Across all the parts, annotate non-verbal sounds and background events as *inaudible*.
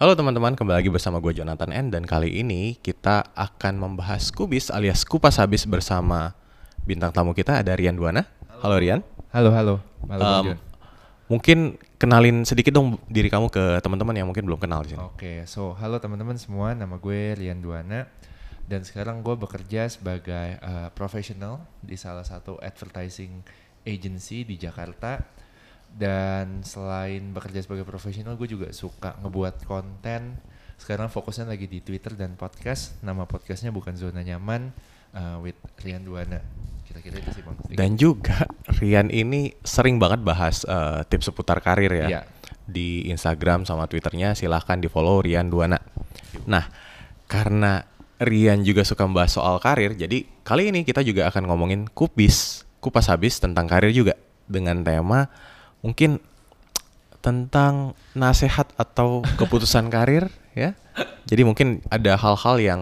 Halo teman-teman, kembali lagi bersama gue Jonathan N dan kali ini kita akan membahas kubis alias kupas habis bersama bintang tamu kita ada Rian Duana. Halo Rian. Halo, halo. Halo, Um, mungkin kenalin sedikit dong diri kamu ke teman-teman yang mungkin belum kenal di sini. Oke, so halo teman-teman semua. Nama gue Rian Duana dan sekarang gue bekerja sebagai uh, profesional di salah satu advertising agency di Jakarta. Dan selain bekerja sebagai profesional, gue juga suka ngebuat konten. Sekarang fokusnya lagi di Twitter dan podcast. Nama podcastnya bukan Zona Nyaman uh, with Rian Duana. Kira-kira itu sih bang. Dan juga Rian ini sering banget bahas eh, tips seputar karir ya. Iya. Di Instagram sama Twitternya silahkan di follow Rian Duana. Nah, karena Rian juga suka membahas soal karir, jadi kali ini kita juga akan ngomongin kupis, kupas habis tentang karir juga dengan tema mungkin tentang nasihat atau keputusan *laughs* karir ya. Jadi mungkin ada hal-hal yang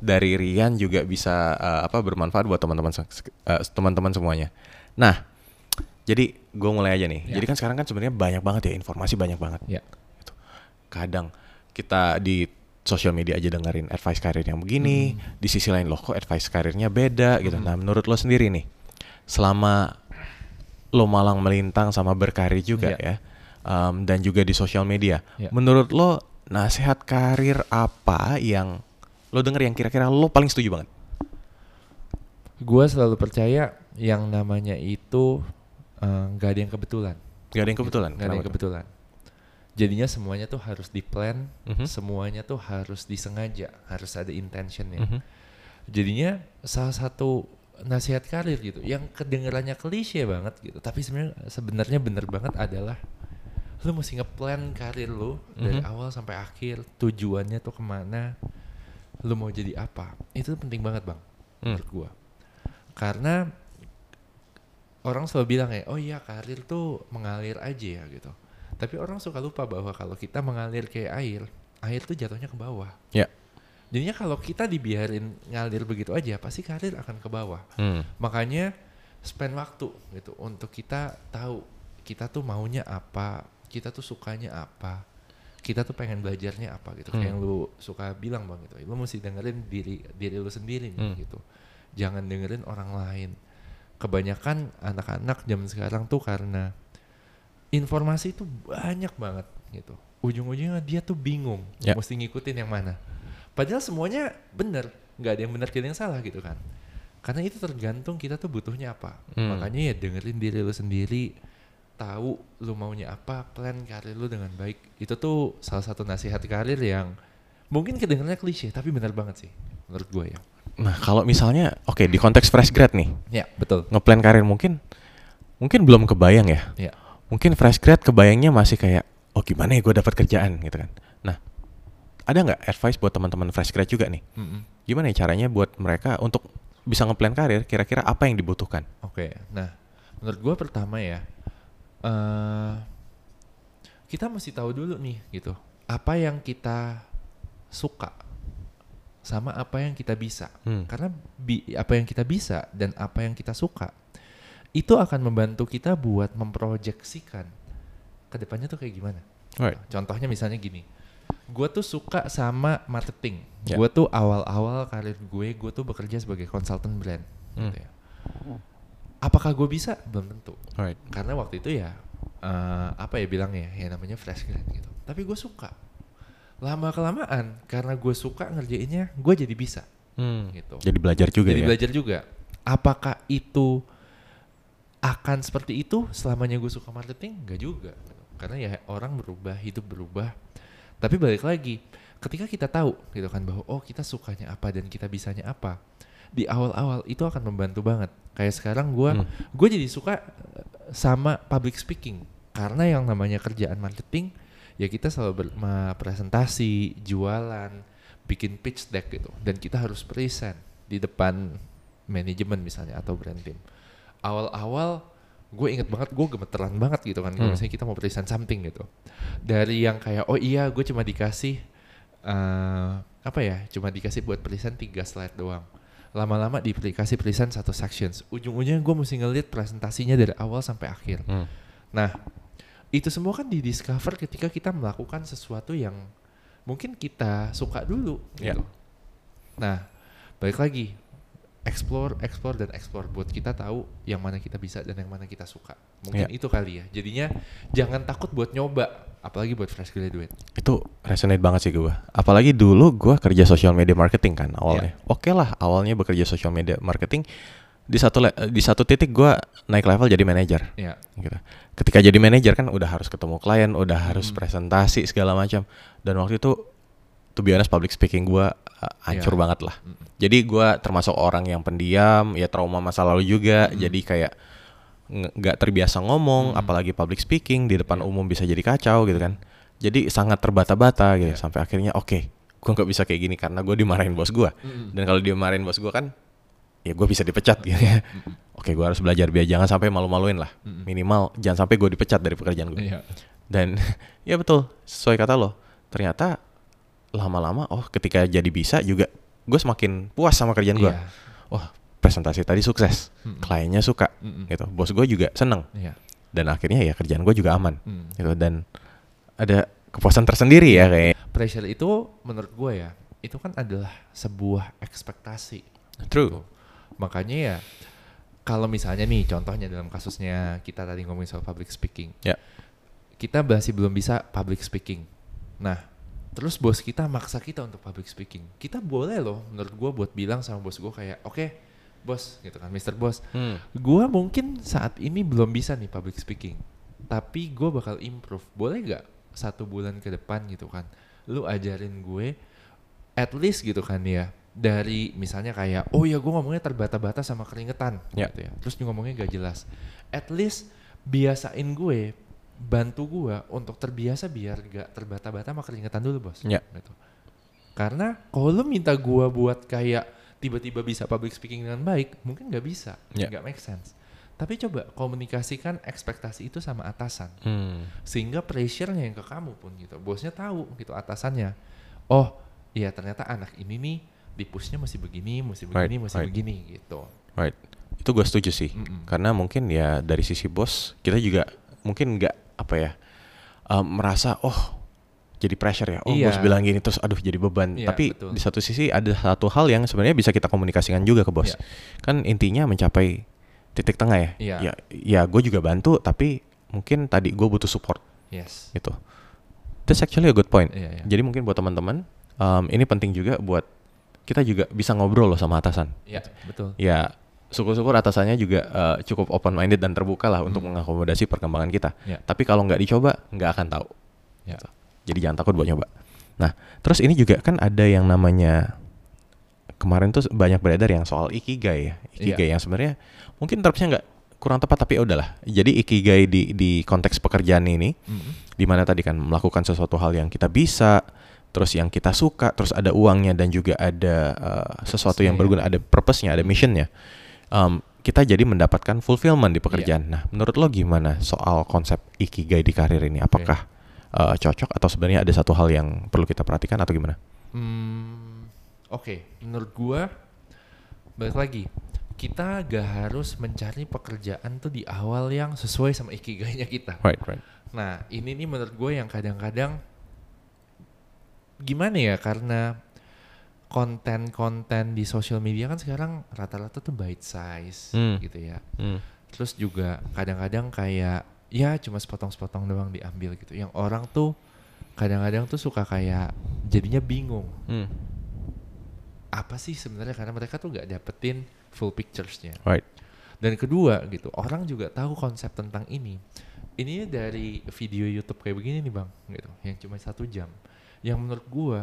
dari Rian juga bisa eh, apa bermanfaat buat teman-teman eh, teman-teman semuanya. Nah, jadi gue mulai aja nih. Ya. Jadi kan sekarang kan sebenarnya banyak banget ya informasi banyak banget. Ya. Gitu. Kadang kita di sosial media aja dengerin advice karir yang begini, Hmm. di sisi lain loh kok advice karirnya beda gitu. Nah, menurut lo sendiri nih, selama lo malang melintang sama berkarir juga Iya. ya, um, dan juga di sosial media, Iya. menurut lo nasihat karir apa yang lo denger yang kira-kira lo paling setuju banget? Gue selalu percaya yang namanya itu eh, nggak ada yang kebetulan. Gak ada yang kebetulan. Nggak ada yang kebetulan. Jadinya semuanya tuh harus di plan, Mhm. semuanya tuh harus disengaja, harus ada intentionnya. Mhm. Jadinya salah satu nasihat karir gitu, yang kedengarannya klise banget gitu, tapi sebenarnya sebenarnya bener banget adalah lu mesti ngeplan karir lu dari Mhm. awal sampai akhir, tujuannya tuh ke mana, lu mau jadi apa, itu penting banget bang, Hmm. menurut gua. Karena orang selalu bilang ya, oh iya karir tuh mengalir aja ya gitu. Tapi orang suka lupa bahwa kalau kita mengalir kayak air, air tuh jatuhnya ke bawah. Ya. Jadinya kalau kita dibiarin ngalir begitu aja, pasti karir akan ke bawah. Hmm. Makanya spend waktu gitu untuk kita tahu kita tuh maunya apa, kita tuh sukanya apa, kita tuh pengen belajarnya apa gitu. Kayak Hmm. yang lu suka bilang bang gitu, lu mesti dengerin diri diri lu sendiri Hmm. gitu. Jangan dengerin orang lain. Kebanyakan anak-anak zaman sekarang tuh karena informasi itu banyak banget gitu. Ujung-ujungnya dia tuh bingung Ya. mesti ngikutin yang mana. Padahal semuanya bener, nggak ada yang benar, nggak ada yang salah gitu kan. Karena itu tergantung kita tuh butuhnya apa. Hmm. Makanya ya dengerin diri lu sendiri, tahu lu maunya apa, plan karir lu dengan baik. Itu tuh salah satu nasihat karir yang mungkin kedengarannya klise, tapi benar banget sih menurut gue ya. Nah, kalau misalnya oke di konteks fresh grad nih, Ya betul. ngeplan karir mungkin mungkin belum kebayang ya. Ya. Mungkin fresh grad kebayangnya masih kayak oh gimana ya gue dapat kerjaan gitu kan. Nah, ada nggak advice buat teman-teman fresh grad juga nih? Mm-mm. Gimana ya caranya buat mereka untuk bisa ngeplan karir kira-kira apa yang dibutuhkan? Oke, nah menurut gua pertama ya, eh kita mesti tahu dulu nih gitu, apa yang kita suka sama apa yang kita bisa. Hmm. Karena bi- apa yang kita bisa dan apa yang kita suka itu akan membantu kita buat memproyeksikan ke depannya tuh kayak gimana. Alright. Contohnya misalnya gini, gue tuh suka sama marketing. Ya. Gue tuh awal-awal karir gue, gue tuh bekerja sebagai konsultan brand. Hmm. Gitu ya. Apakah gue bisa? Belum tentu. Alright. Karena waktu itu ya eh, apa ya bilangnya, ya namanya fresh grad gitu. Tapi gue suka. Lama kelamaan karena gue suka ngerjainnya, gue jadi bisa. Hmm. Gitu. Jadi belajar juga Jadi ya. belajar juga. Apakah itu akan seperti itu selamanya gue suka marketing? Enggak juga. Karena ya orang berubah, hidup berubah. Tapi balik lagi, ketika kita tahu gitu kan bahwa oh kita sukanya apa dan kita bisanya apa, di awal-awal itu akan membantu banget. Kayak sekarang gue, Hmm. gue jadi suka eh, sama public speaking karena yang namanya kerjaan marketing ya kita selalu presentasi, jualan, bikin pitch deck gitu dan kita harus present di depan manajemen misalnya atau brand team. Awal-awal gue inget banget gue gemeteran banget gitu kan kalau Hmm. misalnya kita mau present something gitu. Dari yang kayak oh iya gue cuma dikasih eh apa ya cuma dikasih buat present tiga slide doang lama-lama dikasih present satu sections ujung-ujungnya gue mesti ngeliat presentasinya dari awal sampai akhir Hmm. nah itu semua kan didiscover ketika kita melakukan sesuatu yang mungkin kita suka dulu Ya. gitu. Nah, balik lagi explore, explore dan explore buat kita tahu yang mana kita bisa dan yang mana kita suka. Mungkin Ya. itu kali ya. Jadinya jangan takut buat nyoba, apalagi buat fresh graduate. Itu resonate banget sih gue. Apalagi dulu gue kerja social media marketing kan awalnya. Ya. Oke lah awalnya bekerja social media marketing. Di satu di satu titik gue naik level jadi manajer. Ya, Gitu. Ketika jadi manajer kan udah harus ketemu klien, udah harus Hmm. presentasi segala macam. Dan waktu itu, to be honest public speaking gue uh, hancur Ya. banget lah. Mm. Jadi gue termasuk orang yang pendiam, ya trauma masa lalu juga. Hmm. Jadi kayak nggak terbiasa ngomong, Hmm. apalagi public speaking di depan Iya. umum bisa jadi kacau gitu kan. Jadi sangat terbata-bata gitu. Iya. Sampai akhirnya oke, gue nggak bisa kayak gini karena gue dimarahin bos gue. Mm-mm. Dan kalau dia marahin bos gue kan, ya gue bisa dipecat gitu ya. Mm-mm. Oke, gue harus belajar biar jangan sampai malu-maluin lah. Mm-mm. Minimal jangan sampai gue dipecat dari pekerjaan gue. Iya. Dan *laughs* ya betul, sesuai kata lo. Ternyata lama-lama, oh ketika jadi bisa juga gue semakin puas sama kerjaan gue. Iya. Wah presentasi tadi sukses, Mm-mm. kliennya suka, Mm-mm. gitu. Bos gue juga seneng. Iya. Dan akhirnya ya kerjaan gue juga aman, Mm. gitu. Dan ada kepuasan tersendiri ya kayak. Pressure itu menurut gue ya, itu kan adalah sebuah ekspektasi. True. Makanya ya kalau misalnya nih contohnya dalam kasusnya kita tadi ngomongin soal public speaking. Ya. Kita masih belum bisa public speaking. Nah, terus bos kita maksa kita untuk public speaking. Kita boleh loh menurut gua buat bilang sama bos gua kayak, "Oke, bos," gitu kan, Mr. Bos. Hmm. Gua mungkin saat ini belum bisa nih public speaking. Tapi gua bakal improve. Boleh gak satu bulan ke depan gitu kan? Lu ajarin gue at least gitu kan ya dari misalnya kayak oh ya gue ngomongnya terbata-bata sama keringetan Ya. gitu ya terus ngomongnya gak jelas at least biasain gue bantu gue untuk terbiasa biar gak terbata-bata sama keringetan dulu bos Ya. gitu. karena kalau lu minta gue buat kayak tiba-tiba bisa public speaking dengan baik mungkin gak bisa nggak make sense tapi coba komunikasikan ekspektasi itu sama atasan Hmm. sehingga pressure-nya yang ke kamu pun gitu bosnya tahu gitu atasannya oh iya ternyata anak ini nih di pushnya mesti begini mesti Right, begini mesti right. begini gitu Right. Itu gue setuju sih. Mm-mm. Karena mungkin ya dari sisi bos kita juga mungkin nggak apa ya um, merasa oh jadi pressure ya. Oh Iya. bos bilang gini terus aduh jadi beban. Iya, Tapi betul. di satu sisi ada satu hal yang sebenarnya bisa kita komunikasikan juga ke bos. Iya. Kan intinya mencapai titik tengah ya. Iya. Ya, ya gue juga bantu tapi mungkin tadi gue butuh support yes gitu. That's actually a good point. Iya, iya. Jadi mungkin buat teman-teman um, ini penting juga buat kita juga bisa ngobrol loh sama atasan ya betul ya syukur-syukur atasannya juga eh, cukup open minded dan terbuka lah untuk Hmm. mengakomodasi perkembangan kita. Ya. Tapi kalau nggak dicoba nggak akan tahu. ya Jadi jangan takut buat nyoba. Nah, terus ini juga kan ada yang namanya kemarin tuh banyak beredar yang soal ikigai ya. Ikigai yang sebenarnya mungkin termnya nggak kurang tepat tapi ya udahlah. Jadi ikigai di di konteks pekerjaan ini Mm-mm. di mana tadi kan melakukan sesuatu hal yang kita bisa, terus yang kita suka, terus ada uangnya dan juga ada uh, sesuatu yang Purpose-nya, berguna, ada purpose-nya, ada mission-nya. Um, kita jadi mendapatkan fulfillment di pekerjaan. Nah, menurut lo gimana soal konsep ikigai di karir ini? Apakah uh, cocok atau sebenarnya ada satu hal yang perlu kita perhatikan atau gimana? Hmm, Oke, menurut gua balik lagi kita gak harus mencari pekerjaan tuh di awal yang sesuai sama ikigainya kita. Right, right. Nah, ini nih menurut gue yang kadang-kadang gimana ya karena konten-konten di sosial media kan sekarang rata-rata tuh bite size Hmm. gitu ya. Hmm. Terus juga kadang-kadang kayak ya cuma sepotong-sepotong doang diambil gitu. Yang orang tuh kadang-kadang tuh suka kayak jadinya bingung Hmm. apa sih sebenarnya karena mereka tuh nggak dapetin full pictures-nya. Right. Dan kedua gitu, orang juga tahu konsep tentang ini. Ini dari video YouTube kayak begini nih bang, gitu, yang cuma satu jam. Yang menurut gua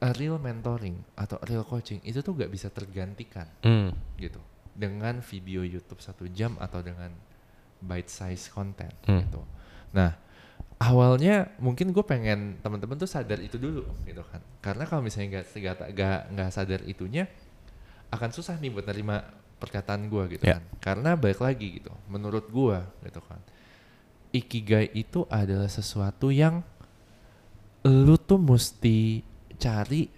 a real mentoring atau real coaching itu tuh gak bisa tergantikan Hmm. gitu dengan video YouTube satu jam atau dengan bite size content Hmm. gitu. Nah awalnya mungkin gue pengen teman-teman tuh sadar itu dulu gitu kan, karena kalau misalnya nggak nggak nggak nggak sadar itunya akan susah nih buat nerima perkataan gue gitu Ya. kan, karena balik lagi gitu, menurut gue gitu kan, ikigai itu adalah sesuatu yang lu tuh mesti cari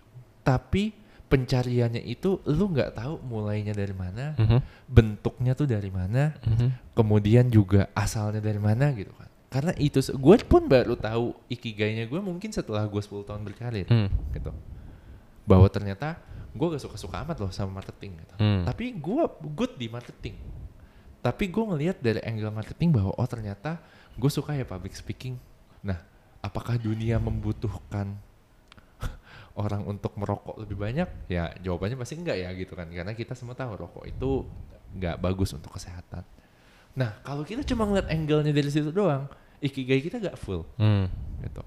tapi pencariannya itu lu nggak tahu mulainya dari mana Mhm. bentuknya tuh dari mana Mhm. kemudian juga asalnya dari mana gitu kan karena itu gue pun baru tahu ikigainya gue mungkin setelah gue 10 tahun berkarir Hmm. gitu bahwa ternyata gue gak suka-suka amat loh sama marketing gitu. Hmm. tapi gue good di marketing tapi gue ngelihat dari angle marketing bahwa oh ternyata gue suka ya public speaking nah apakah dunia membutuhkan orang untuk merokok lebih banyak ya jawabannya pasti enggak ya gitu kan karena kita semua tahu rokok itu nggak bagus untuk kesehatan nah kalau kita cuma ngeliat angle-nya dari situ doang ikigai kita gak full Hmm. gitu.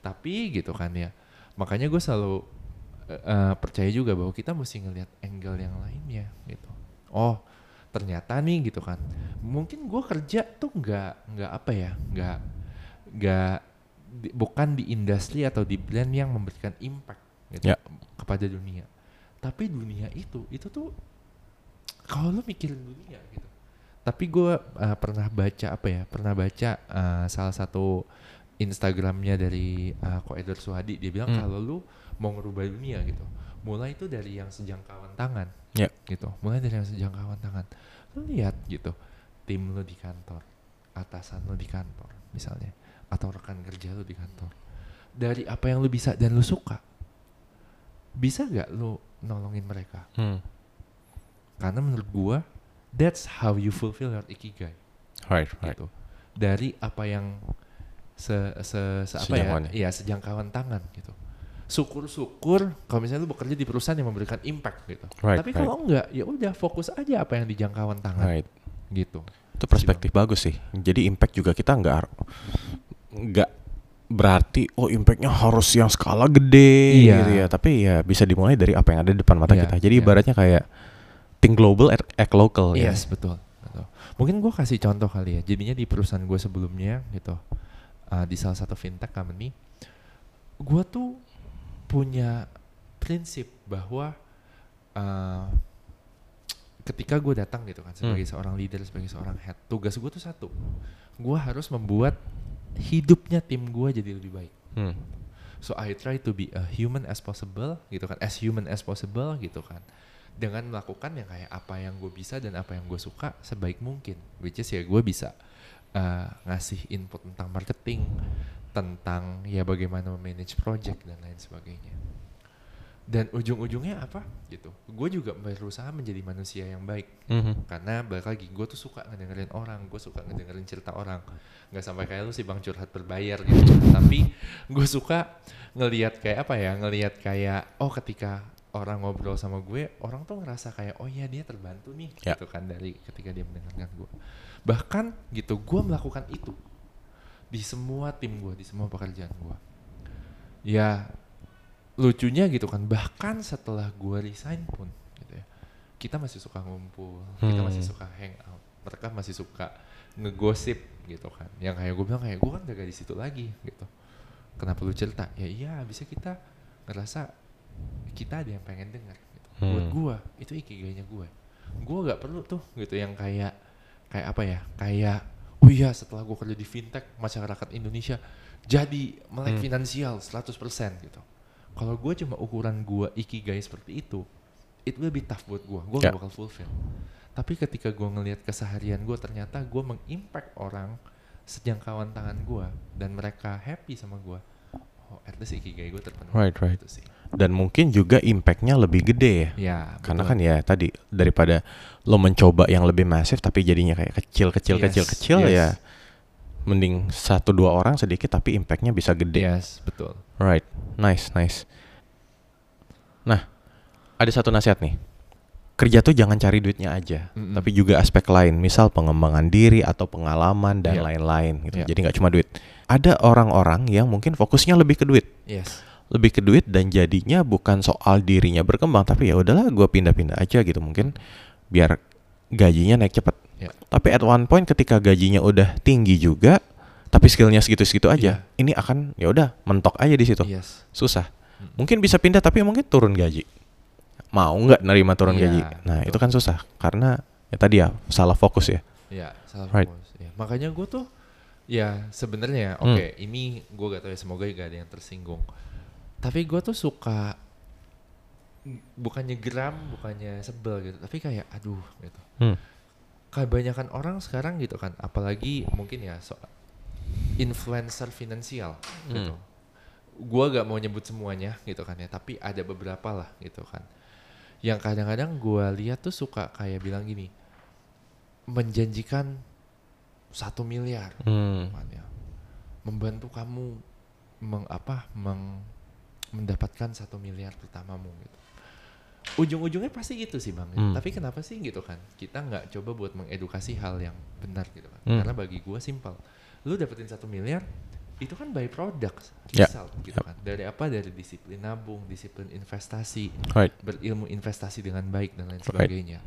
Tapi gitu kan ya. Makanya gue selalu eh, percaya juga bahwa kita mesti ngelihat angle yang lainnya gitu. Oh ternyata nih gitu kan. Mungkin gue kerja tuh nggak nggak apa ya nggak nggak di- bukan di industri atau di brand yang memberikan impact gitu Ya. kepada dunia. Tapi dunia itu itu tuh kalau lu mikirin dunia gitu. Tapi gue uh, pernah baca apa ya? Pernah baca uh, salah satu Instagramnya dari uh, Ko Edward Suhadi. Dia bilang Hmm. kalau lu mau ngerubah dunia gitu, mulai itu dari yang sejangkauan tangan, Ya. gitu. Mulai dari yang sejangkauan tangan. Lu lihat gitu, tim lu di kantor, atasan lu di kantor, misalnya, atau rekan kerja lu di kantor. Dari apa yang lu bisa dan lu suka, bisa gak lu nolongin mereka? Hmm. Karena menurut gua that's how you fulfill your ikigai Right, right. gitu. Dari apa yang se se, se apa ya? Iya, sejangkauan tangan gitu. Syukur-syukur kalau misalnya lu bekerja di perusahaan yang memberikan impact gitu. Right, Tapi right. kalau enggak, ya udah fokus aja apa yang di jangkauan tangan Right. gitu. Itu perspektif bagus sih. Jadi impact juga kita nggak har- nggak berarti oh impactnya harus yang skala gede Iya. gitu ya. Tapi ya bisa dimulai dari apa yang ada di depan mata Iya, kita. Jadi iya. ibaratnya kayak think global, act, act local ya. Yes, betul. betul. Mungkin gua kasih contoh kali ya. Jadinya di perusahaan gue sebelumnya gitu, uh, di salah satu fintech company, gua tuh punya prinsip bahwa uh, ketika gue datang gitu kan sebagai Hmm. seorang leader, sebagai seorang head, tugas gue tuh satu, gue harus membuat hidupnya tim gue jadi lebih baik. Hmm. So I try to be a human as possible gitu kan, as human as possible gitu kan. Dengan melakukan yang kayak apa yang gue bisa dan apa yang gue suka sebaik mungkin. Which is ya gue bisa uh, ngasih input tentang marketing, tentang ya bagaimana manage project dan lain sebagainya. Dan ujung-ujungnya apa? Gitu? Gue juga berusaha menjadi manusia yang baik. Mhm. karena balik lagi gue tuh suka ngedengerin orang gue suka ngedengerin cerita orang. Nggak sampai kayak lu sih bang curhat berbayar gitu. Tapi gue suka ngelihat kayak apa ya ngelihat kayak oh ketika orang ngobrol sama gue orang tuh ngerasa kayak oh iya dia terbantu nih Ya. gitu kan dari ketika dia mendengarkan gue bahkan gitu gue melakukan itu di semua tim gue di semua pekerjaan gue ya lucunya gitu kan bahkan setelah gue resign pun gitu ya kita masih suka ngumpul kita masih Hmm. suka hangout mereka masih suka ngegosip gitu kan yang kayak gue bilang kayak gue kan gak di situ lagi gitu kenapa lu cerita ya iya bisa kita ngerasa kita ada yang pengen denger gitu. buat Hmm. gue itu ikigainya gue gue gak perlu tuh gitu yang kayak kayak apa ya kayak oh iya setelah gue kerja di fintech masyarakat Indonesia jadi melek Hmm. finansial 100% gitu kalau gue cuma ukuran gue ikigai seperti itu it will be tough buat gue gue Ya. gak bakal fulfill tapi ketika gue ngelihat keseharian gue ternyata gue mengimpact orang sejangkauan tangan gue dan mereka happy sama gue oh at least ikigai gue terpenuhi Right, right. Itu sih Dan mungkin juga impactnya lebih gede ya. ya Karena betul. kan ya tadi daripada lo mencoba yang lebih masif tapi jadinya kayak kecil kecil Yes, kecil kecil yes. ya mending satu dua orang sedikit tapi impactnya bisa gede. yes betul Right, nice nice. Nah, ada satu nasihat nih. Kerja tuh jangan cari duitnya aja, Mm-mm. tapi juga aspek lain, misal pengembangan diri atau pengalaman dan lain-lain gitu. Iya. Jadi nggak cuma duit. Ada orang-orang yang mungkin fokusnya lebih ke duit, yes lebih ke duit dan jadinya bukan soal dirinya berkembang, tapi ya udahlah gue pindah-pindah aja gitu mungkin biar gajinya naik cepet. Ya. Tapi at one point ketika gajinya udah tinggi juga, tapi skillnya segitu-segitu aja, Iya. ini akan ya udah mentok aja di situ yes susah. Mungkin bisa pindah tapi mungkin turun gaji. Mau nggak nerima turun Iya, gaji? Nah betul. itu kan susah karena ya tadi ya salah fokus ya. Ya, salah Right. fokus. Ya, makanya gue tuh ya sebenarnya Hmm. oke ini gue gak tahu ya semoga gak ada yang tersinggung. Tapi gue tuh suka bukannya geram, bukannya sebel gitu, tapi kayak aduh gitu. Hmm. Kebanyakan orang sekarang gitu kan, apalagi mungkin ya so, influencer finansial Hmm. gitu. Gua gak mau nyebut semuanya gitu kan ya, tapi ada beberapa lah gitu kan. Yang kadang-kadang gua lihat tuh suka kayak bilang gini, menjanjikan satu miliar Hmm. kan ya. membantu kamu meng apa meng, mendapatkan satu miliar pertamamu gitu ujung-ujungnya pasti gitu sih bang Hmm. tapi kenapa sih gitu kan kita nggak coba buat mengedukasi hal yang benar gitu kan Hmm. karena bagi gua simpel lu dapetin satu miliar itu kan by product Ya. result gitu kan dari apa dari disiplin nabung disiplin investasi Right. berilmu investasi dengan baik dan lain Right. sebagainya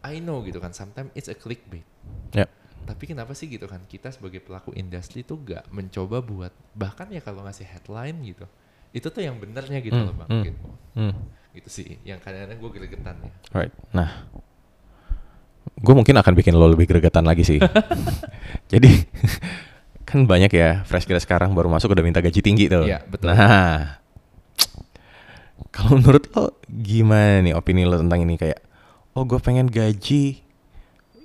I know gitu kan sometimes it's a clickbait Ya. tapi kenapa sih gitu kan kita sebagai pelaku industri tuh gak mencoba buat bahkan ya kalau ngasih headline gitu itu tuh yang benernya gitu Hmm, loh bang hmm. gitu Hmm. gitu sih yang kadang-kadang gue gregetan ya Right. Nah, gue mungkin akan bikin lo lebih gregetan lagi sih. *laughs* Jadi *laughs* kan banyak ya fresh grad sekarang baru masuk udah minta gaji tinggi tuh. Iya, betul. Nah, *tsk* kalau menurut lo gimana nih opini lo tentang ini kayak, oh gue pengen gaji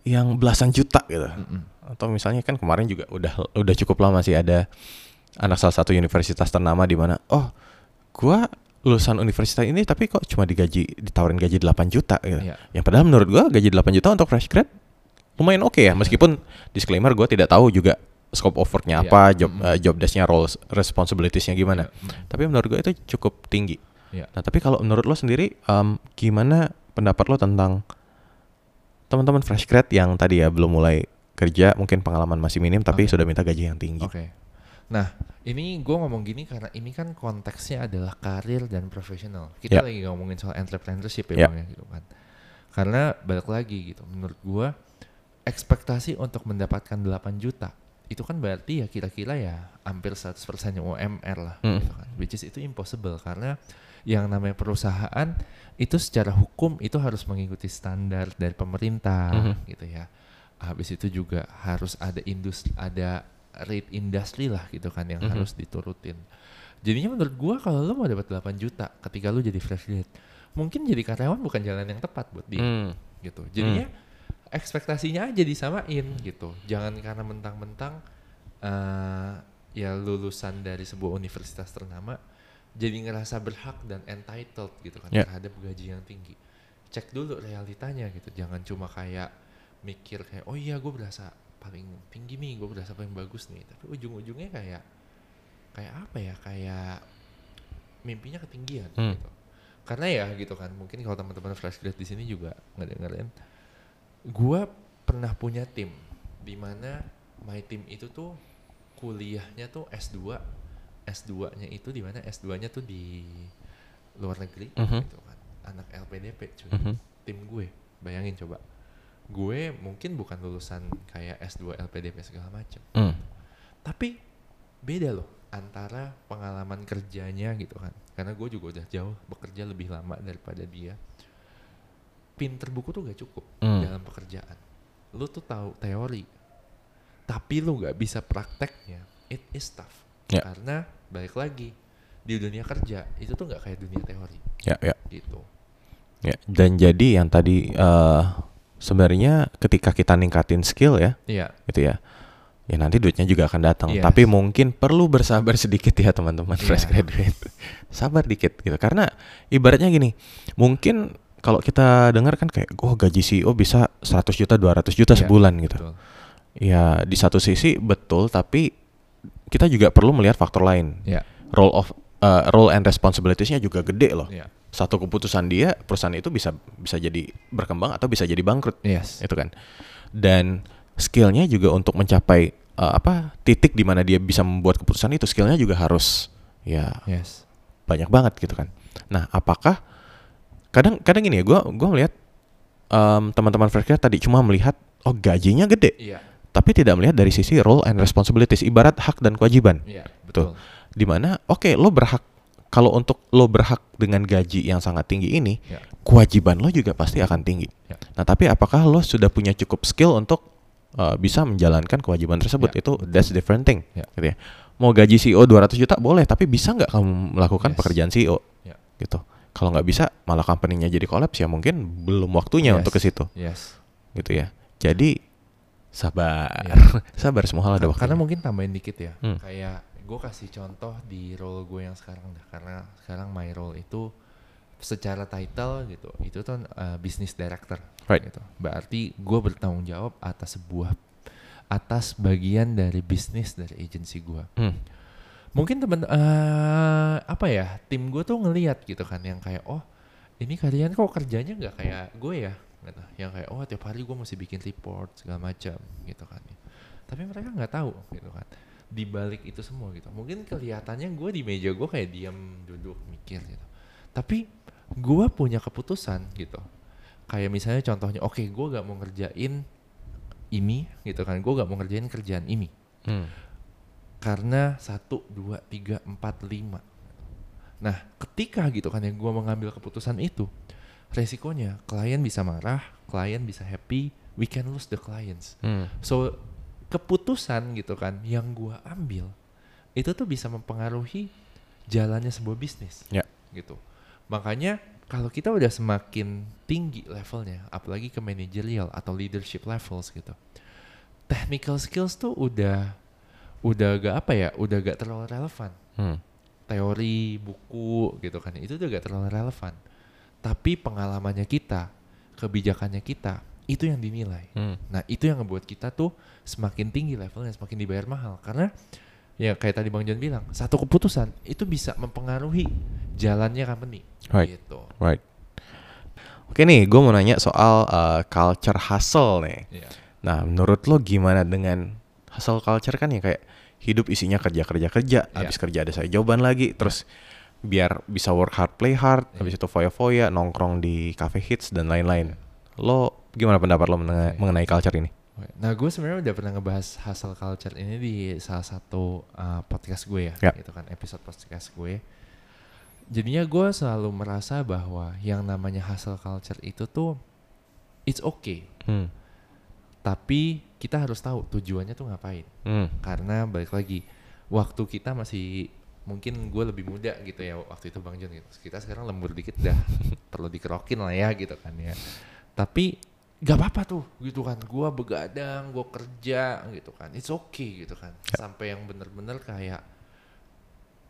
yang belasan juta gitu. Mm-mm. Atau misalnya kan kemarin juga udah udah cukup lama sih ada anak salah satu universitas ternama di mana, oh gua lulusan universitas ini tapi kok cuma digaji ditawarin gaji 8 juta gitu. Iya. Yang padahal menurut gua gaji 8 juta untuk fresh grad lumayan oke ya meskipun disclaimer gua tidak tahu juga scope of work-nya Iya. apa, job Mm. eh, job desk-nya, roles, responsibilities-nya gimana. Iya, mm. Tapi menurut gua itu cukup tinggi. Iya. Nah, tapi kalau menurut lo sendiri em, gimana pendapat lo tentang teman-teman fresh grad yang tadi ya belum mulai kerja, mungkin pengalaman masih minim tapi Oke. sudah minta gaji yang tinggi. Oke. Nah, ini gue ngomong gini karena ini kan konteksnya adalah karir dan profesional. Kita Ya. lagi ngomongin soal entrepreneurship Ya. ya, Bang, ya, gitu kan. Karena balik lagi gitu, menurut gue ekspektasi untuk mendapatkan 8 juta itu kan berarti ya kira-kira ya hampir 100% UMR lah Hmm. gitu kan. Which is itu impossible karena yang namanya perusahaan itu secara hukum itu harus mengikuti standar dari pemerintah Mhm. gitu ya. Habis itu juga harus ada industri ada rate industri lah gitu kan yang Mhm. harus diturutin. Jadinya menurut gua kalau lu mau dapat 8 juta ketika lu jadi fresh grade, mungkin jadi karyawan bukan jalan yang tepat buat dia Hmm. gitu. Jadinya ekspektasinya aja disamain gitu. Jangan karena mentang-mentang eh ya lulusan dari sebuah universitas ternama jadi ngerasa berhak dan entitled gitu kan Ya. terhadap gaji yang tinggi. Cek dulu realitanya gitu. Jangan cuma kayak mikir kayak oh iya gue berasa paling tinggi nih, gue berasa paling bagus nih. Tapi ujung-ujungnya kayak kayak apa ya? Kayak mimpinya ketinggian Hmm. gitu. Karena ya gitu kan, mungkin kalau teman-teman fresh grad di sini juga ngedengerin gua pernah punya tim di mana my team itu tuh kuliahnya tuh S2 S2-nya itu di mana S2-nya tuh di luar negeri Mhm. gitu kan anak LPDP cuy Mhm. tim gue bayangin coba gue mungkin bukan lulusan kayak S2 LPDP segala macam Hmm. tapi beda loh antara pengalaman kerjanya gitu kan karena gue juga udah jauh bekerja lebih lama daripada dia pinter buku tuh gak cukup Hmm. dalam pekerjaan lu tuh tahu teori tapi lu gak bisa prakteknya it is tough Ya. karena balik lagi di dunia kerja itu tuh gak kayak dunia teori Ya, ya. gitu Ya, dan jadi yang tadi eh sebenarnya ketika kita ningkatin skill ya, iya gitu ya. Ya nanti duitnya juga akan datang, Yes. tapi mungkin perlu bersabar *laughs* sedikit ya teman-teman Iya. fresh graduate. Sabar dikit gitu. Karena ibaratnya gini, mungkin kalau kita dengar kan kayak oh gaji CEO bisa 100 juta, 200 juta Iya, sebulan gitu. betul. Ya di satu sisi betul, tapi kita juga perlu melihat faktor lain. ya Role of eh, role and responsibilities-nya juga gede loh. ya Satu keputusan dia, perusahaan itu bisa bisa jadi berkembang atau bisa jadi bangkrut. Yes. Itu kan. Dan skillnya juga untuk mencapai uh, apa titik di mana dia bisa membuat keputusan itu skillnya juga harus ya yes. banyak banget gitu kan. Nah apakah kadang kadang gini ya gue gua melihat um, teman-teman fresh grad tadi cuma melihat oh gajinya gede. Iya. Tapi tidak melihat dari sisi role and responsibilities ibarat hak dan kewajiban. Iya Tuh. Di mana oke lo berhak kalau untuk lo berhak dengan gaji yang sangat tinggi ini ya kewajiban lo juga pasti akan tinggi. Ya. Nah, tapi apakah lo sudah punya cukup skill untuk uh, bisa menjalankan kewajiban tersebut? Ya, Itu that's different thing. Ya. Gitu ya. Mau gaji CEO 200 juta boleh, tapi bisa nggak kamu melakukan Yes. pekerjaan CEO? Ya. Gitu. Kalau nggak bisa, malah company-nya jadi kolaps ya mungkin belum waktunya Yes. untuk ke situ, yes gitu ya. Jadi Sabar. Iya. *laughs* Sabar semua hal ada waktunya. Karena mungkin tambahin dikit ya. Hmm. Kayak gue kasih contoh di role gue yang sekarang dah. Karena sekarang my role itu secara title gitu, itu tuh uh, business director. Right. Gitu. Berarti gue bertanggung jawab atas sebuah atas bagian dari bisnis dari agensi gue. Hmm. Mungkin temen eh apa ya tim gue tuh ngelihat gitu kan yang kayak oh ini kalian kok kerjanya nggak kayak gue ya gitu. yang kayak oh tiap hari gue mesti bikin report segala macam gitu kan tapi mereka nggak tahu gitu kan di balik itu semua gitu. Mungkin kelihatannya gue di meja gue kayak diam duduk mikir gitu. Tapi gue punya keputusan gitu. Kayak misalnya contohnya oke gue gak mau ngerjain ini gitu kan. Gue gak mau ngerjain kerjaan ini. Hmm. karena satu dua tiga empat lima. Nah ketika gitu kan yang gue mengambil keputusan itu resikonya klien bisa marah klien bisa happy we can lose the clients. Hmm. so keputusan gitu kan yang gue ambil itu tuh bisa mempengaruhi jalannya sebuah bisnis Ya. gitu makanya kalau kita udah semakin tinggi levelnya apalagi ke managerial atau leadership levels gitu technical skills tuh udah udah gak apa ya udah gak terlalu relevan Hmm. teori buku gitu kan itu udah gak terlalu relevan tapi pengalamannya kita kebijakannya kita itu yang dinilai Hmm. nah itu yang ngebuat kita tuh semakin tinggi levelnya semakin dibayar mahal karena ya kayak tadi bang John bilang satu keputusan itu bisa mempengaruhi jalannya company Right. gitu Right. Oke nih, gue mau nanya soal uh, culture hustle nih. Iya. Nah, menurut lo gimana dengan hustle culture kan ya kayak hidup isinya kerja kerja kerja, Iya. habis kerja ada saya jawaban lagi, terus biar bisa work hard play hard, Iya. habis itu foya foya nongkrong di cafe hits dan lain-lain. Lo gimana pendapat lo mengenai, Iya. mengenai culture ini? Nah gue sebenarnya udah pernah ngebahas hustle culture ini di salah satu uh, podcast gue ya, Ya. gitu kan episode podcast gue. Jadinya gue selalu merasa bahwa yang namanya hustle culture itu tuh it's okay, Hmm. tapi kita harus tahu tujuannya tuh ngapain. Hmm. Karena balik lagi waktu kita masih mungkin gue lebih muda gitu ya waktu itu bang John gitu. Kita sekarang lembur dikit dah *laughs* perlu dikerokin lah ya gitu kan ya. Tapi gak apa-apa tuh gitu kan. Gue begadang, gue kerja gitu kan. It's okay gitu kan. Sampai yang bener-bener kayak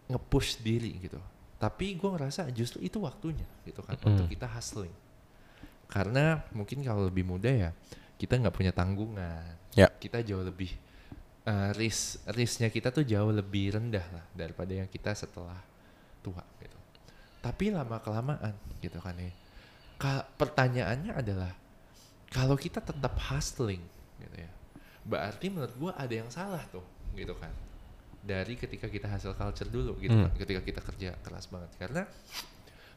nge-push diri gitu. Tapi gue ngerasa justru itu waktunya gitu kan Mm. untuk kita hustling. Karena mungkin kalau lebih muda ya kita nggak punya tanggungan. Ya. Kita jauh lebih uh, risk risknya kita tuh jauh lebih rendah lah daripada yang kita setelah tua gitu. Tapi lama kelamaan gitu kan ya. Pertanyaannya adalah kalau kita tetap hustling gitu ya, berarti menurut gua ada yang salah tuh gitu kan. Dari ketika kita hasil culture dulu gitu Hmm. kan, ketika kita kerja keras banget karena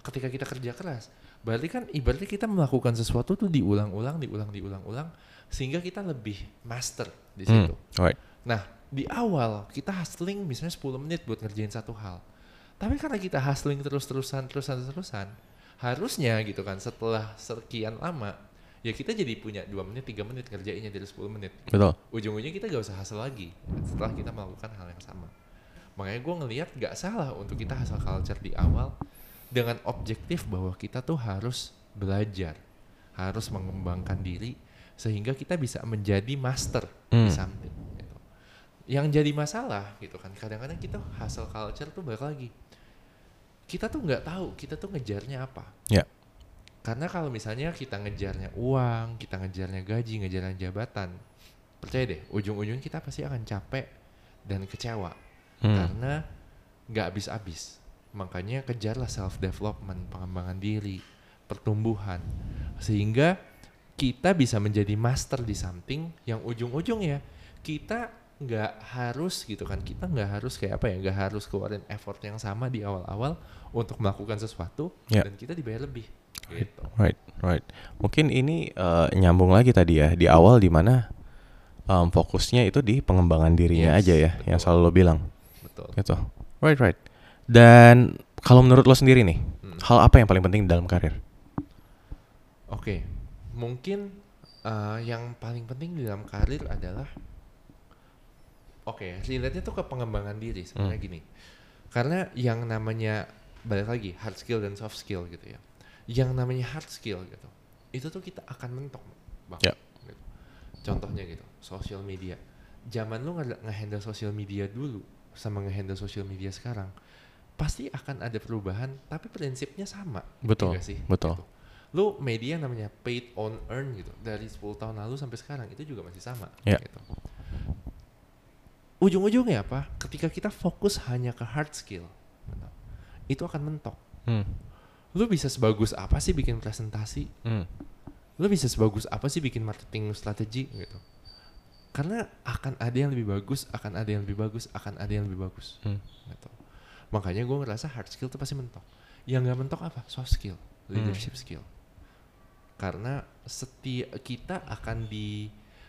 ketika kita kerja keras, berarti kan ibaratnya kita melakukan sesuatu tuh diulang-ulang, diulang, diulang-ulang sehingga kita lebih master di Hmm. situ. Right. Nah, di awal kita hustling misalnya 10 menit buat ngerjain satu hal. Tapi karena kita hustling terus-terusan, terusan-terusan, harusnya gitu kan setelah sekian lama, ya kita jadi punya dua menit, tiga menit ngerjainnya dari 10 menit. Betul. Ujung-ujungnya kita gak usah hustle lagi setelah kita melakukan hal yang sama. Makanya gue ngelihat gak salah untuk kita hustle culture di awal dengan objektif bahwa kita tuh harus belajar, harus mengembangkan diri sehingga kita bisa menjadi master di Hmm. something. gitu. Yang jadi masalah gitu kan, kadang-kadang kita hustle culture tuh balik lagi. Kita tuh nggak tahu kita tuh ngejarnya apa. Ya. Karena kalau misalnya kita ngejarnya uang, kita ngejarnya gaji, ngejarnya jabatan, percaya deh, ujung-ujungnya kita pasti akan capek dan kecewa Hmm. karena nggak habis-habis. Makanya kejarlah self development, pengembangan diri, pertumbuhan, sehingga kita bisa menjadi master di something yang ujung-ujungnya kita nggak harus gitu kan kita nggak harus kayak apa ya nggak harus keluarin effort yang sama di awal-awal untuk melakukan sesuatu Ya. dan kita dibayar lebih gitu Right, right. Mungkin ini uh, nyambung lagi tadi ya di awal di mana um, fokusnya itu di pengembangan dirinya Yes, aja ya, yang betul. selalu lo bilang, betul gitu. Right, right. Dan kalau menurut lo sendiri nih, Hmm. hal apa yang paling penting dalam karir? Oke, mungkin uh, yang paling penting di dalam karir adalah oke, relate-nya tuh ke pengembangan diri sebenarnya Hmm. gini. Karena yang namanya balik lagi hard skill dan soft skill gitu ya. Yang namanya hard skill gitu, itu tuh kita akan mentok, bang. Ya. Gitu. contohnya gitu social media zaman lu nge- nge-handle social media dulu sama nge-handle social media sekarang pasti akan ada perubahan tapi prinsipnya sama Betul, iya sih betul. Gitu. lu media namanya paid on earn gitu dari 10 tahun lalu sampai sekarang itu juga masih sama Ya. gitu ujung-ujungnya apa? Ketika kita fokus hanya ke hard skill itu akan mentok. Hmm. lu bisa sebagus apa sih bikin presentasi? Hmm. lu bisa sebagus apa sih bikin marketing strategi gitu. Karena akan ada yang lebih bagus akan ada yang lebih bagus akan ada yang lebih bagus Hmm. gitu. Makanya gue ngerasa hard skill tuh pasti mentok. Yang nggak mentok apa? Soft skill leadership skill. Karena setiap kita akan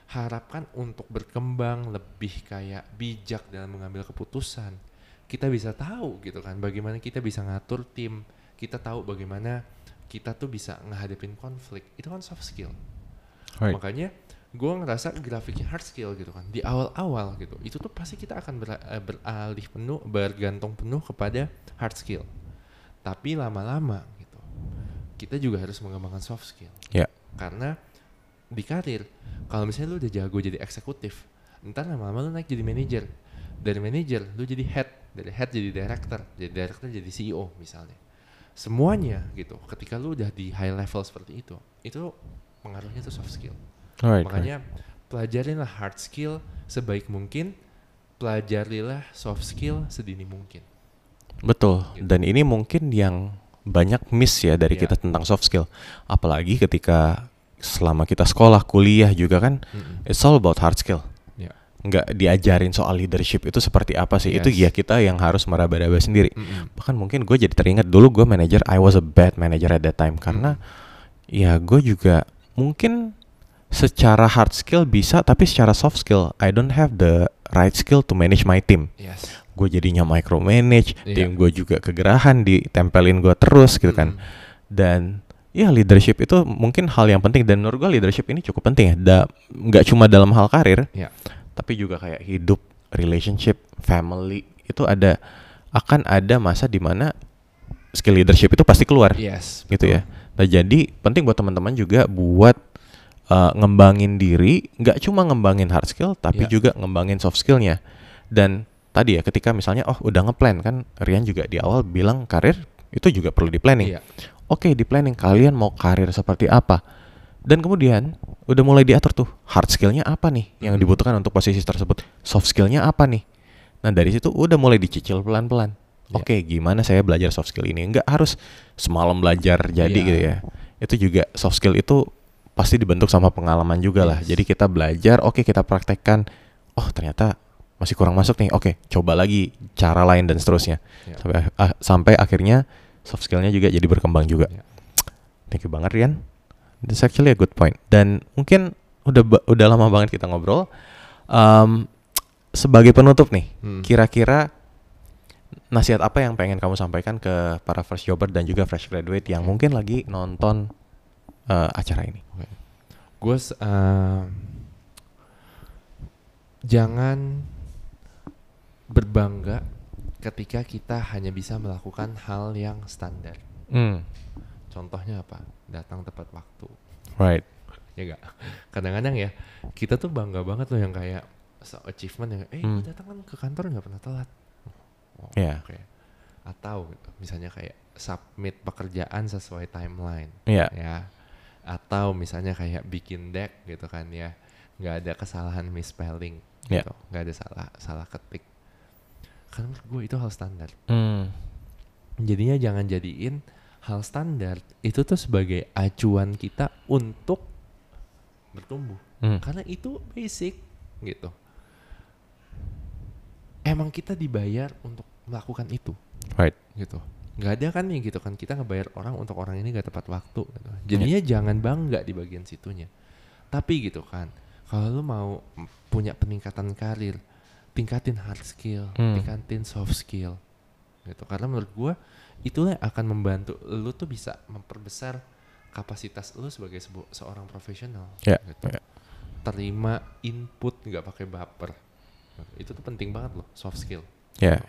diharapkan untuk berkembang lebih kayak bijak dalam mengambil keputusan. Kita bisa tahu gitu kan bagaimana kita bisa ngatur tim. Kita tahu bagaimana kita tuh bisa ngehadapin konflik. Itu kan soft skill. Right. makanya gue ngerasa grafiknya hard skill gitu kan di awal-awal gitu. Itu tuh pasti kita akan ber- eh, beralih penuh bergantung penuh kepada hard skill. Tapi lama-lama gitu kita juga harus mengembangkan soft skill. Ya. karena di karir. Kalau misalnya lu udah jago jadi eksekutif ntar lama-lama lu naik jadi manajer. Dari manajer lu jadi head. Dari head jadi director. Jadi director jadi CEO misalnya. Semuanya gitu. Ketika lu udah di high level seperti itu itu pengaruhnya tuh soft skill. Alright, makanya pelajarilah hard skill sebaik mungkin pelajarilah soft skill sedini mungkin. Betul. Gitu. Dan ini mungkin yang banyak miss ya dari Iya. kita tentang soft skill. Apalagi ketika selama kita sekolah, kuliah juga kan Mm-mm. it's all about hard skill. Ya. Nggak diajarin soal leadership itu seperti apa sih. Itu Yes. ya kita yang harus meraba-raba sendiri. Mm-mm. Bahkan mungkin gue jadi teringat dulu gue manager, I was a bad manager at that time karena ya gue juga mungkin secara hard skill bisa tapi secara soft skill I don't have the right skill to manage my team yes gue jadinya micromanage, Iya. tim gue juga kegerahan, ditempelin gue terus gitu kan. Dan ya leadership itu mungkin hal yang penting dan menurut gue leadership ini cukup penting ya. Da, nggak cuma dalam hal karir, Ya. tapi juga kayak hidup, relationship, family itu ada akan ada masa di mana skill leadership itu pasti keluar yes gitu ya. Nah jadi penting buat teman-teman juga buat uh, ngembangin diri, nggak cuma ngembangin hard skill, tapi Ya. juga ngembangin soft skillnya. Dan tadi ya ketika misalnya oh udah ngeplan kan Rian juga di awal bilang karir itu juga perlu di planning. Iya. Oke di planning kalian mau karir seperti apa? Dan kemudian udah mulai diatur tuh hard skillnya apa nih yang Mhm. dibutuhkan untuk posisi tersebut, soft skillnya apa nih? Nah dari situ udah mulai dicicil pelan-pelan. Iya. Oke gimana saya belajar soft skill ini? Nggak harus semalam belajar jadi Iya. gitu ya. Itu juga soft skill itu pasti dibentuk sama pengalaman juga lah. Jadi kita belajar, oke kita praktekkan. Oh ternyata masih kurang masuk nih. Oke coba lagi cara lain dan seterusnya. Ya. Sampai ah, sampai akhirnya soft skillnya juga jadi berkembang juga. Ya. Thank you banget Rian. That's actually a good point. Dan mungkin udah udah lama banget kita ngobrol. Um, sebagai penutup nih, Hmm. kira-kira nasihat apa yang pengen kamu sampaikan ke para first jobber dan juga fresh graduate yang mungkin lagi nonton uh, acara ini? gue s- eh, jangan berbangga ketika kita hanya bisa melakukan hal yang standar Hmm, contohnya apa datang tepat waktu right. ya gak kadang-kadang ya kita tuh bangga banget loh yang kayak achievement yang eh Hmm. gue datang kan ke kantor nggak pernah telat oh, Iya. oke. atau misalnya kayak submit pekerjaan sesuai timeline Iya. ya atau misalnya kayak bikin deck gitu kan ya nggak ada kesalahan misspelling Ya. gitu nggak ada salah salah ketik karena gue itu hal standar. Hmm, jadinya jangan jadiin hal standar. Itu tuh sebagai acuan kita untuk bertumbuh. Hmm, karena itu basic gitu. Emang kita dibayar untuk melakukan itu. Right. gitu. Nggak ada kan nih gitu kan kita ngebayar orang untuk orang ini gak tepat waktu gitu. jadinya jangan bangga di bagian situnya. Tapi gitu kan kalau lu mau punya peningkatan karir tingkatin hard skill Hmm. tingkatin soft skill gitu karena menurut gua itulah yang akan membantu lu tuh bisa memperbesar kapasitas lu sebagai sebu- seorang profesional Ya, gitu. ya. terima input nggak pakai baper itu tuh penting banget loh soft skill Ya.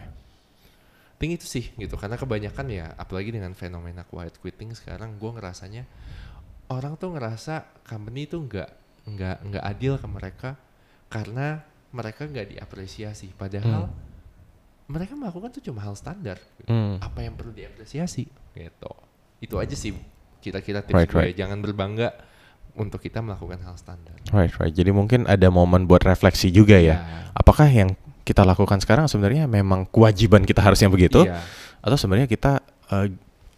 Ting itu sih gitu karena kebanyakan ya apalagi dengan fenomena quiet quitting sekarang gue ngerasanya orang tuh ngerasa company itu nggak nggak nggak adil ke mereka karena mereka nggak diapresiasi padahal Hmm. mereka melakukan tuh cuma hal standar Hmm. apa yang perlu diapresiasi gitu itu aja sih kira-kira tips Right, gue right. jangan berbangga untuk kita melakukan hal standar Right, right. Jadi mungkin ada momen buat refleksi juga ya. Ya. Apakah yang kita lakukan sekarang sebenarnya memang kewajiban kita harusnya begitu, Iya. atau sebenarnya kita eh,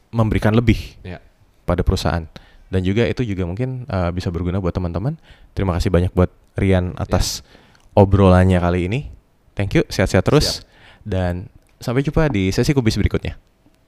memberikan lebih Ya. pada perusahaan? Dan juga itu juga mungkin eh, bisa berguna buat teman-teman. Terima kasih banyak buat Rian atas obrolannya kali ini. Thank you, sehat-sehat terus. Dan sampai jumpa di sesi kubis berikutnya.